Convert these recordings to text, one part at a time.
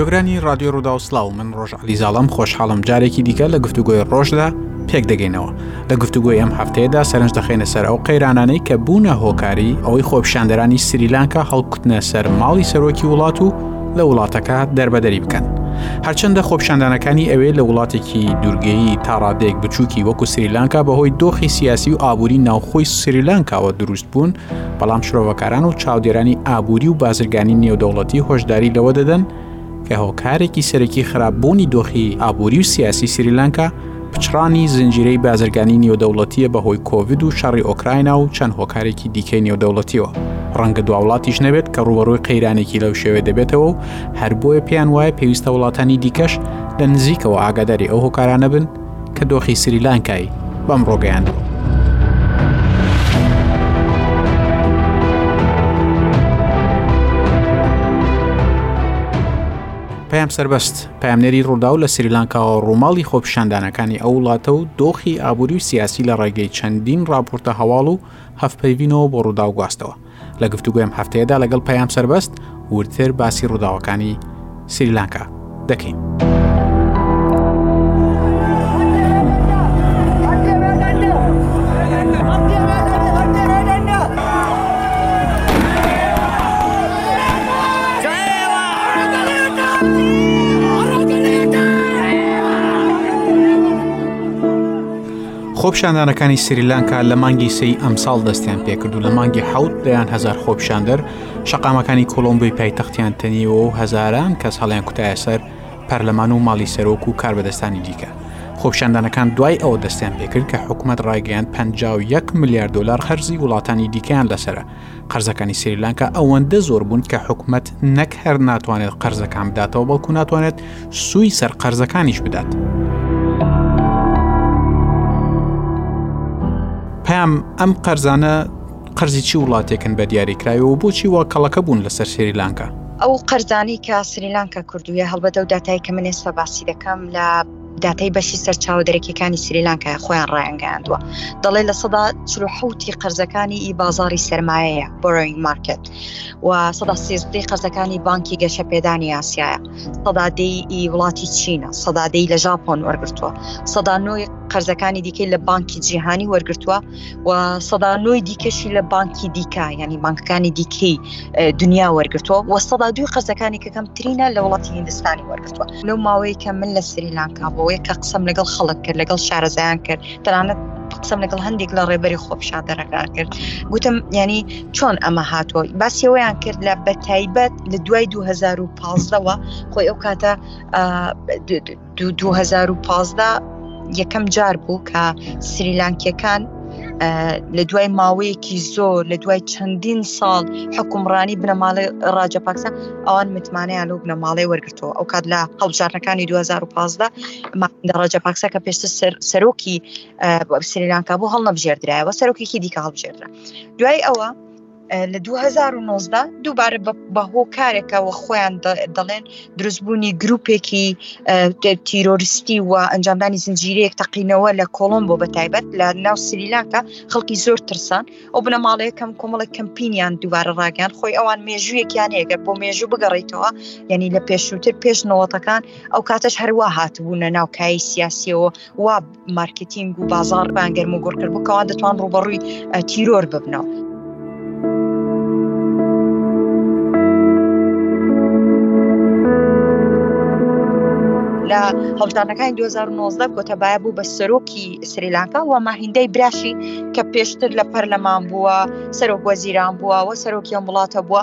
گۆگرانی رادیۆ ڕوودا و سلااو من ڕۆژ علیزاڵم خۆشحاڵم جارێکی دیکە لە گفتوگۆی ڕۆژدا پێک دەگەینەوە لە گفتوگۆی ئەم هەفتەیەدا سەرنج دەخینە سەر ئەو قەیرانانەی کە بوونە هۆکاری ئەوەی خۆپیشاندەرانی سریلانکە هەڵکوتنە سەر ماڵی سەرۆکی وڵات و لە وڵاتەکە دەربەدەری بکەن. هەرچەندە خۆپیشاندانەکانی ئەوێ لە وڵاتێکی دوورگەیی تاڕادێک بچووکی وەکو سریلانکا بەهۆی دۆخی سیاسی و ئابووری ناوخۆی سریلانکاوە دروست بوون، بەڵام شرۆڤەکاران و چاودێرانی ئابووری و بازرگانی نێودەوڵەتی هۆشداری لەوە دەدەن، کە هۆکارێکی سەرەکی خراپبوونی دۆخی ئابووری و سیاسی سریلانکا پچڕانی زنجیرەی بازرگانی نیودەوڵەتیە بەهۆی کۆڤید و شەڕی ئۆکراینا و چەند هۆکارێکی دیکەی نیودەوڵەتیەوە ڕەنگە دواوڵاتیش نەبێت کە ڕوبەڕووی قەیرانێکی لەو شێوێ دەبێتەوە و هەر بۆیە پێیان وایە پێویستە وڵاتانی دیکەش لە نزیکەوە ئاگاداری ئەو هۆکارانە بن کە دۆخی سریلانکای بەم ڕۆگەیاندووە. پەیام سربەست پامنێری ڕوودا و لە سریلانکاوە ڕووماڵی خۆپیشاندانەکانی ئەو وڵاتە و دۆخی ئابووری و سیاسی لە ڕێگەی چەندین ڕاپۆرتە هەواڵ و هەفپەیڤینەوە بۆ ڕوودا و گواستەوە لە گفتوگۆی ئەم هەفتەیەدا لەگەڵ پەیام سەربەست وردتر باسی ڕووداوەکانی سریلانکا دەکەین. خۆپیشاندانەکانی سریلانکا لە مانگی سێی ئەمساڵ دەستیان پێکرد و لە مانگی حەوت دەیان هزار خۆپیشاندەر شەقامەکانی کۆلۆمبۆی پایتەختیان تەنیەوە و هەزاران کەس هەڵیان کوتایە سەر پەرلەمان و ماڵی سەرۆک و کاربەدەستانی دیکە خۆپیشاندانەکان دوای ئەوە دەستیان پێکرد کە حکومەت ڕایگەیان 51 ملیار دلار قەرزی وڵاتانی دیکەیان لەسرە قەرزەکانی سریلانکا ئەوەندە زۆر بوون کە حکومت نەک هەر ناتوانێت قەرزەکان بداتەوە بەڵکو ناتوانێت سوی سەر قەرزەکانیش بدات. پام ئەم قەرزانە قەرزی چی وڵاتێکن بە دیاریکراوەوە بۆچی وا کەڵەکە بوون لەسەر سریلانکا. ئەو قەرزانی کە سریلانکە کردووە هەڵبەتە و داتای کە من ئێستا باسی دەکەم لە داتای بەشی سەرچاوە دەرەکیەکانی سریلانکای خۆیان ڕایانگەیاندووە دەڵێ لە سەدا چروحوتی قەرزەکانی ئی بازاری سرمایەیە بۆرۆینگ مارکت و سەدا سێزدەی قەرزەکانی بانکی گەشە پێدانی یاسایە سەدادەی ئی وڵاتی چینە سەدادەی لە ژاپۆن وەرگتووە سەدا نۆی قەرزەکانی دیکەی لە بانکی جیهانی وەرگتووە و سەدا نۆی دیکەشی لە بانکی دیکە ینی بانکەکانی دیکەی دنیا وەرگتووە و سەدا دوی قەرزەکانی کە کەمترینە لە وڵاتی هندستانی وەرگ نەکردووە لەو ماوەیە کە من لە سریلانکا بۆیە کە قسەم لەگەڵ خەڵک کرد لەگەڵ شارەزایان کرد تەنانەت قسەم لەگەڵ هەندێک لە ڕێبەری خۆپشاندەرەکان کرد گوتم ینی چۆن ئەمە هاتووە باسیەوەیان کرد لە بە تایبەت لە دوای 2015ەوە خۆی ئەو کاتە 2015 یەکەم جار بوو کە سریلانکیەکان لە دوای ماوەیەکی زۆر لە دوای چەندین ساڵ حکومڕانی بنەماڵی ڕاجە پاکسا ئەوان متمانەیان لەو بنەماڵی وەرگتەوە ئەو کات لە هەڵبژارنەکانی 2015 ڕاجە پاکسا کە پێشتر سەرۆکی سریلانکا بۆ هەڵنەبژێردرایەوە سەرۆکێکی دیکە هەڵبژێردرا دوای ئەوە لە 2019 دووبارە بە هۆکارێکەوە خۆیان دەڵێن دروستبوونی گرروپێکی تیرۆریستی و ئەنجامدانی زنجیرەیەک تەقینەوە لە کۆڵۆم بۆ بە تایبەت لە ناو سریلانکە خەڵکی زۆر ترسان ئەو بنەماڵەیە کەم کۆمەڵی کەمپینیان دووبارە ڕاگەان خۆی ئەوان مێژوویەکیان هەیەگەر بۆ مێژوو بگەڕیتەوە یعنی لە پێشووتر پێش نەوەتەکان ئەو کاتەش هەروە هاتبوونە ناوکایی سیاسیەوە و مارکتینگ و بازار بانگەرم و گوڕکرد بکەوە دەتوان ڕوبەڕووی تیرۆر ببنەوە. لە هەڵدانەکانی 2009 کۆتەبایە بوو بە سەرۆکی سریلانکا و ماهیندەی براشی کە پێشتر لە پەرلەمان بووە سەرۆک وەزیران بووە و سەرۆکیان وڵاتە بووە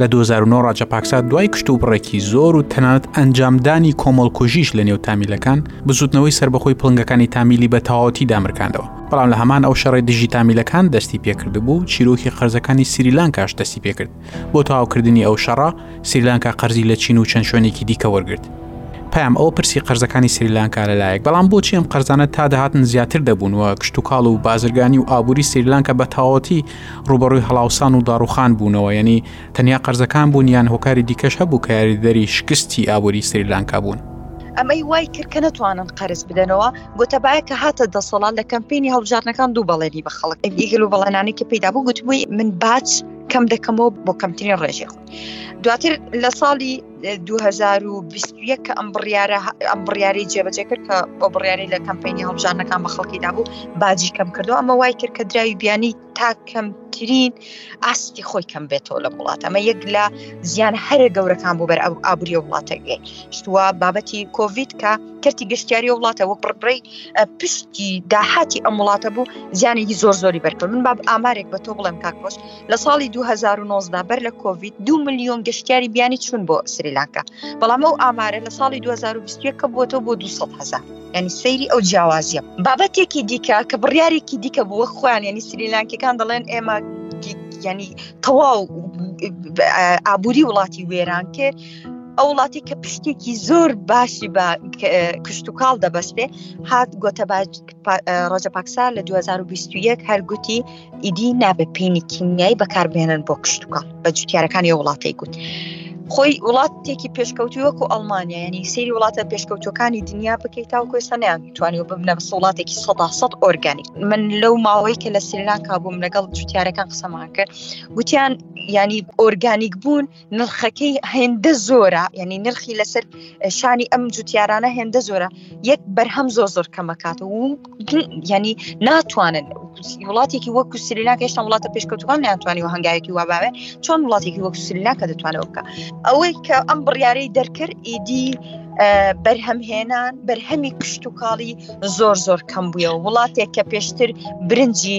لە 2009 ڕاجەپاکسا دوای کشت و بڕێکی زۆر و تەنانەت ئەنجامدانی کۆمەڵکوژیش لە نێو تامیلەکان بزوتنەوەی سربەخۆی پڵنگەکانی تامیلی بە تەواوەتی دامرکاندەوە بەڵام لە هەمان ئەو شەڕی دژی تامیلەکان دەستی پێکرد بوو چیرۆکی قەرزەکانی سریلانکاش دەستی پێکرد بۆ تاوکردنی ئەو شەڕە سریلانکا قەرزی لە چین و چەند شوێنێکی دیکە وەرگرت پام ئەو پرسی قەرزەکانی سریلانکا لەلایەک بەڵام بۆچی ئەم قەرزانە تا دەهاتن زیاتر دەبوون و کشتتوکاڵ و بازرگانی و ئابووری سریلانکە بە تەواوەتی ڕووبەڕووی هەڵاوسان و داڕوخان بوونەوە یعنی تەنیا قەرزەکان بوون یان هۆکاری دیکەش هەبوو کە یاریدەری شکستی ئابووری سریلانکا بوون. ئەمەی وای کرد کە نەتوانن قەرز بدەنەوە گۆتەبایا کە هاتە دەسەڵات لە کەمپینی هەڵبژاردنەکان دوو بەڵێنی بە خەڵک یەکێک لەو بەڵێنانەی کە پێیدابوو گوتبووی من باج کەم دەکەمەوە بۆ کەمترین ڕێژەی خۆم. دواتر لە ساڵی 2021 کە ئەم بڕیارە ئەم بڕیاری جێبەجێ کرد کە بۆ بڕیاری لە کەمپینی هەڵبژانەکان بە خەڵکیدا بوو باجی کەم کردو ئەمە وای کرد کە دراوی بیانی تا کەمترین ئاستی خۆی کەم بێتەوە لە وڵات ئەمە یەک لە زیان هەرە گەورەکان بوو بەر ئەو ئابووری وڵاتەگەی شتووە بابەتی کۆڤید کە کەرتی گەشتیاری وڵاتە وەک بڕبڕی پشتی داهاتی ئەم وڵاتە بوو زیانێکی زۆر زۆری بەرکە من باب ئامارێک بە تۆ بڵێم کاکۆش لە ساڵی 2019 بەر لە کۆڤید دو ملیۆن گەشتیاری بیانی چوون بۆ سریلانکە بەڵام ئەو ئامارە لە ساڵی 2020 کە بووەوە بۆ 200 هزار ینی سەیری ئەو جیاوازیە بابەتێکی دیکە کە بڕارێکی دیکە بووە خۆیان ینی سریلانکەکان دەڵێن ئێمە ینی تەواو ئابووری وڵاتی وێران کرد ئەو وڵاتی کە پشتێکی زۆر باشی بە کشت و کاڵ دەبەستێ هات گۆتە ڕۆژە پاکسا لە 2021 هەرگوتی ئیدی نابێت پینی کیمیایی بەکاربێنن بۆ کشتتوکەڵ بە جوتیارەکانی ئەو وڵاتی گوت. خۆی وڵاتێکی پێشکەوتی وەکو ئەڵمانیا ینی سری وڵاتە پێشکەوتەکانی دنیا بکەیت تا کوێستانیان توانی و ببنە وڵاتێکی سەدا سەد ئۆرگانی من لەو ماوەی کە لە سریلانکا بووم لەگەڵ جوتیارەکان قسەمان کرد گوتیان ینی ئۆرگانیک بوون نرخەکەی هێندە زۆرە یعنی نرخی لەسەر شانی ئەم جوتیارانە هێندە زۆرە یەک بەرهەم زۆر زۆر کەمەکات و ینی ناتوانن وڵاتێکی وەکو سریلاک هێشتا وڵاتە پێشکەوتوان نیانتوانی و هەنگاوێکی واباێ چۆن وڵاتێکی وەکو سریلاکە دەتوانەوە بکە ئەوەی کە ئەم بڕیارەی دەرکرد ئیدی بەرهەمهێنان بەرهەمی کشت و کاڵی زۆر زۆر کەم بووە وڵاتێک کە پێشتر برنجی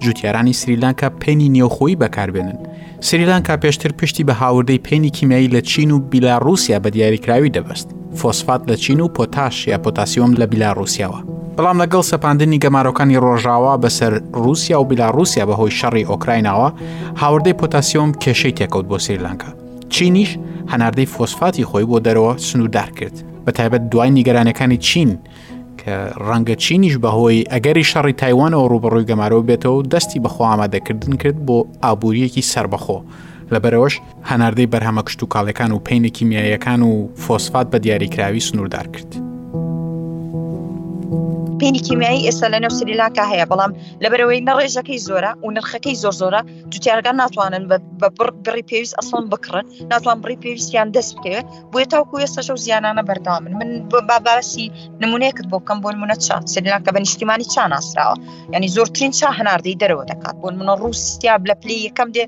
جوتیارانی سریلانکا پێنی نێوخۆی بەکاربێنن سریلانکا پێشتر پشتی بە هاوردەی پێنی کیمیایی لە چین و بیلاڕوسیا بە دیاریکراوی دەبست فۆسفات لە چین و پۆتاش یا پۆتاسیۆم لە بیلاڕوسیاوە بەڵام لەگەڵ سەپاندنی گەمارۆکانی ڕۆژاوا بەسەر رووسیا و بیلاڕوسیا بەهۆی شەڕی ئۆکرایناوە هاوردەی پۆتاسیۆم کێشەی تێکەوت بۆ سریلانکا چینیش هەناردەی فۆسفاتی خۆی بۆ دەرەوە سنووردار کرد بە تایبەت دوای نیگەرانەکانی چین کە ڕەنگە چینیش بەهۆی ئەگەری شەڕی تایوانەوە ڕوبەڕووی گەمارەوە بێتەوە و دەستی بەخۆ ئامادەکردن کرد بۆ ئابوووریەکی سربەخۆ لەبەرەوەش هەناردەی بەرهەمە کشت و کاڵەکان و پینە کیمیاییەکان و فۆسفات بە دیاریکراوی سنووردار کرد. پینی کیمیایی ئێستا لە نێو سریلاکە هەیە بەڵام لەبەرەوەی نەڕێژەکەی زۆرە و نرخەکەی زۆر زۆرە جوتیارگان ناتوانن بە بڕی پێویست ئەسڵم بکڕن ناتوان بڕی پێویستیان دەست بکەوێت بۆیە تاوکو ئێستاش ئەو زیانانە بەردەوامن من بۆ باباسی نمونەیەکت بۆ بکەم بۆ منە چا سریلان کە بە نیشتیمانی چا ناسراوە ینی زۆرترین چا هەناردەی دەرەوە دەکات بۆ منە ڕووسیا لە پلی یەکەم دێ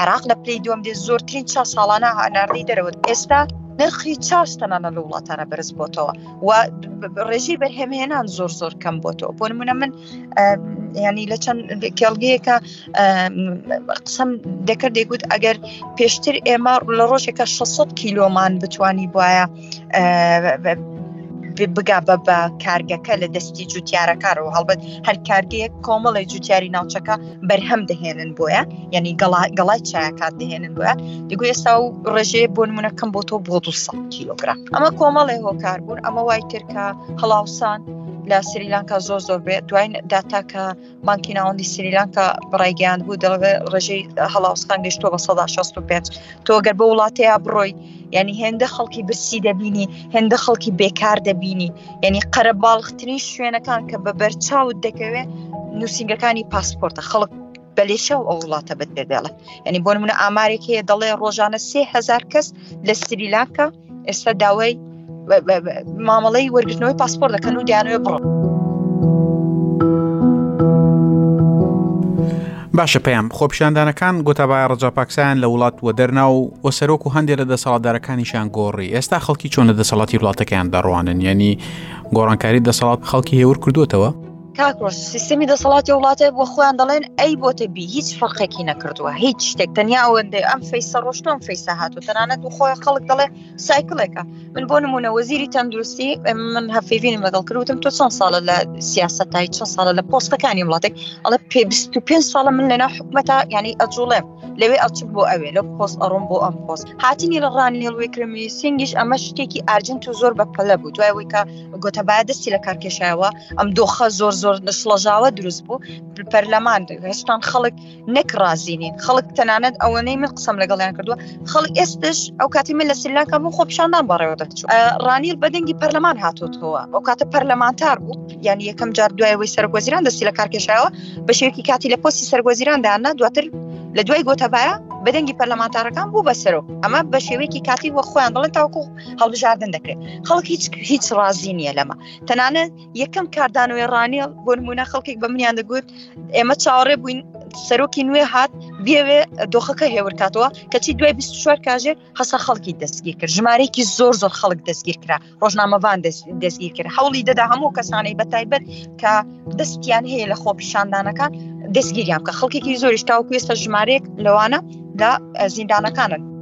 عراق لە پلی دوم دێ زۆرترین چا ساڵانە هەناردەی دەرەوە ئێستا نرخی چاش تەنانە لە وڵاتانە بەرز بۆتەوە و ڕێژی بەرهێمهێنان زۆر زۆر کەم بۆتەوە بۆ منە من ینی لە چەند کێڵگەیەکە قسم دەکە دەگوت ئەگەر پێشتر ئێمە لە ڕۆژێکە 600 کیلۆمان بتانی بواە بگا بە بە کارگەکە لە دەستی جوتیارەکانەوە هەڵبەت هەر کارگەیە کۆمەڵی جوتیاری ناوچەکە بەرهەم دەهێنن بۆیە یعنی گەڵای چاکات دەهێنن بۆە دەگو ئێستا و ڕێژەیە بۆ منەکەم بۆ تۆ بۆ 200 کیلوگرام ئەمە کۆمەڵێ هۆکار بوون ئەمە وای ترکە هەڵاوسان لە سریلانکا زۆر زۆر بێت دوای داتاکە بانکی ناوەندی سریلانکا بڕایگەیان بوو دەڵێ ڕژەی هەڵاوسخان گەشتوە بە 1965 تۆ گەر بە وڵاتەیە بڕۆی ینی هێندە خەڵکی برسی دەبینی هێندە خەڵکی بێکار دەبینی ینی قەرە باڵختنی شوێنەکان کە بە بەرچاوت دەکەوێت نووسنگەکانی پاسپۆرتە خەڵک بەلێ شەو ئەو وڵاتە بە دەبێڵە ینی بۆ منە ئامارێک هەیە دەڵێ ڕۆژانە سێ هزار کەس لە سریلاکە ئێستا داوای مامەڵەی وەرگرتنەوەی پاسپۆر دەکەن و دیانەوە بڕۆ. باشە پێیان خۆپیشاندانەکان گوتابای ڕجا پاکسیان لە وڵات وە دەرنا و وە سەرۆک و هەندێک لە دەسەڵاتدارەکانیشان گۆڕی ئێستا خەڵکی چۆن لە دەسەڵاتی وڵاتەکەیان دەڕوانن یعنی گۆڕانکاری دەسەڵات خەڵکی هێور کردوتەوە کاکۆ سیستمی دەسەڵاتی وڵاتێک بۆ خۆیان دەڵێن ئەی بۆ تەبی هیچ فەرقێکی نەکردووە هیچ شتێک تەنیا ئەوەندەی ئەم فەیسە ڕۆشتۆم فەیسە هاتو تەنانەت و خۆی خەڵک دەڵێ سایکلێکە من بۆ نمونە وەزیری تەندروستی من هەفیڤینم لەگەڵ کردوتم تۆ چەند ساڵە لە سیاست تای چەند ساڵە لە پۆستەکانی وڵاتێک ئەڵە پێ پێ ساڵە من لەنا حکومەتا ینی ئەجوڵێم لەوێ ئەچوو بۆ ئەوێ لە پۆست ئەڕۆم بۆ ئەم پۆست هاتنی لە ڕانی هێڵوی کرمی سنگیش ئەمە شتێکی ئارجنت و زۆر بە پەلە بوو دوای ویکە گۆتەبایە دەستی لە کارکێشایەوە ئەم دۆخە زۆر زۆر شڵەژاوە دروست بوو پەرلەمان هێشتان خەڵک نەک ڕازینین خەڵک تەنانەت ئەوەنەی من قسەم لەگەڵیان کردووە خەڵک ئێستش ئەو کاتی من لە سلاکە بوو خۆپشاندان بەڕێوە دەچوو ڕانیل بەدەنگی پەرلەمان هاتوتەوە ئەو کاتە پەرلەمانتار بوو یان یەکەم جار دوایەوەی سەرگۆزیران دەستی لە کارکێشایەوە بە شێوکی کاتی لە پۆستی سەرگۆزیراندانا دواتر لە دوای گۆتەبایە بەدەنگی پەرلەمانتارەکان بوو بەسەرۆک ئەمە بە شێوەیەکی کاتی وە خۆیان دەڵێت تاوکو هەڵبژاردن دەکرێت خەڵک هیچ هیچ ڕازی نییە لەمە تەنانەت یەکەم کاردانەوەی ڕانیێڵ بۆ نمونە خەڵکێک بە منیان دەگوت ئێمە چاوەڕێ بووین سەرۆکی نوێ هات بێوێ دۆخەکە هێورکاتەوە کەچی دوای 24 کاژێر هەسا خەڵکی دەستگیر کرد ژمارەیەکی زۆر زۆر خەڵک دەستگیر کرا ڕۆژنامەوان دەستگیر کرد هەوڵی دەدا هەموو کەسانەی بە تایبەت کە دەستیان هەیە لە خۆپیشاندانەکان دەستگیریان کە خەڵکێکی زۆریش تاوکوێستە ژمارەیەک لەوانە لە زیندانەکانن.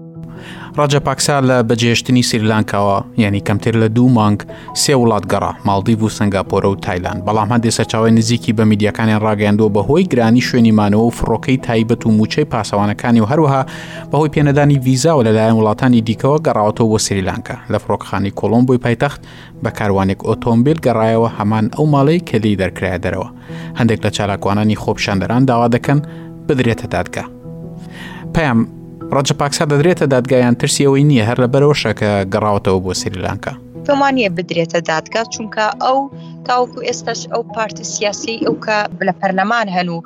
ڕەجە پاکسا لە بەجێشتنی سریلانکاوە یعنی کەمتر لە دوو مانگ سێ وڵات گەڕا ماڵدیڤ و سنگاپۆرە و تایلان بەڵام هەندێک سەرچاوی نزیکی بە میدیەکانیان ڕاگەیاندووە بەهۆی گرانی شوێنی مانەوە و فڕۆکەی تایبەت و موچەی پاسەوانەکانی و هەروەها بەهۆی پێنەدانی ویزاوە لەلایەن وڵاتانی دیکەوە گەڕاوەتەوە بۆ سریلانکا لە فڕۆکخانی کۆڵۆمبۆی پایتەخت بە کاروانێک ئۆتۆمبیل گەڕایەوە هەمان ئەو ماڵەی کە لی دەرکرایە دەرەوە هەندێک لە چالاکوانانی خۆپشاندەران داوا دەکەن بدرێتە دادگا پام ڕەجە پاکسا دەدرێتە دادگایان ترسیەوەی نییە هەر لە بەرەوەشە کە گەڕاوەتەوە بۆ سریلانکە پێمانە بدرێتە دادگا چونکە ئەو تاوکو ئێستاش ئەو پارتی سیاسی ئەو کە لە پەرلەمان هەن و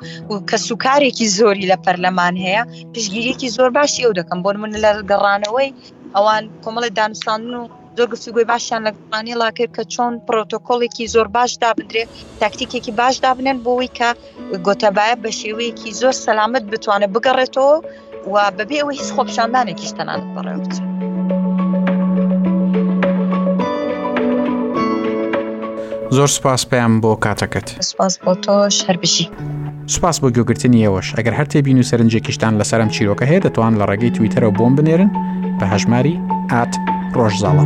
کە سوکارێکی زۆری لە پەرلەمان هەیە پشگیریەکی زۆر باشی ئەو دەکەم بۆ من لە گەڕانەوەی ئەوان کۆمەڵی دانوستان و زۆر گفتوگۆی باشیان لەگەڵ پانێڵا کرد کە چۆن پرۆتۆکۆڵێکی زۆر باش دابنرێت تاکتیکێکی باش دابنێن بۆەوەی کە گۆتەبایە بە شێوەیەکی زۆر سەلامت بتوانێت بگەڕێتەوە و بەبێ ئەوە هیچ خۆپشاندانێکیش تەنان بەڕێوە بچێت زۆر سپاس پێیان بۆ کاتەکەت سپاس بۆ تۆش هەربژی. سوپاس بۆ گوێگرتنی ئێوەش ئەگەر هەر تێبین و سەرنجێکیشتان لەسەر ئەم چیرۆکە هەیە دەتوان لە ڕێگەی تویتەرەوە بۆم بنێرن بە هەژماری ئات ڕۆژزاڵە.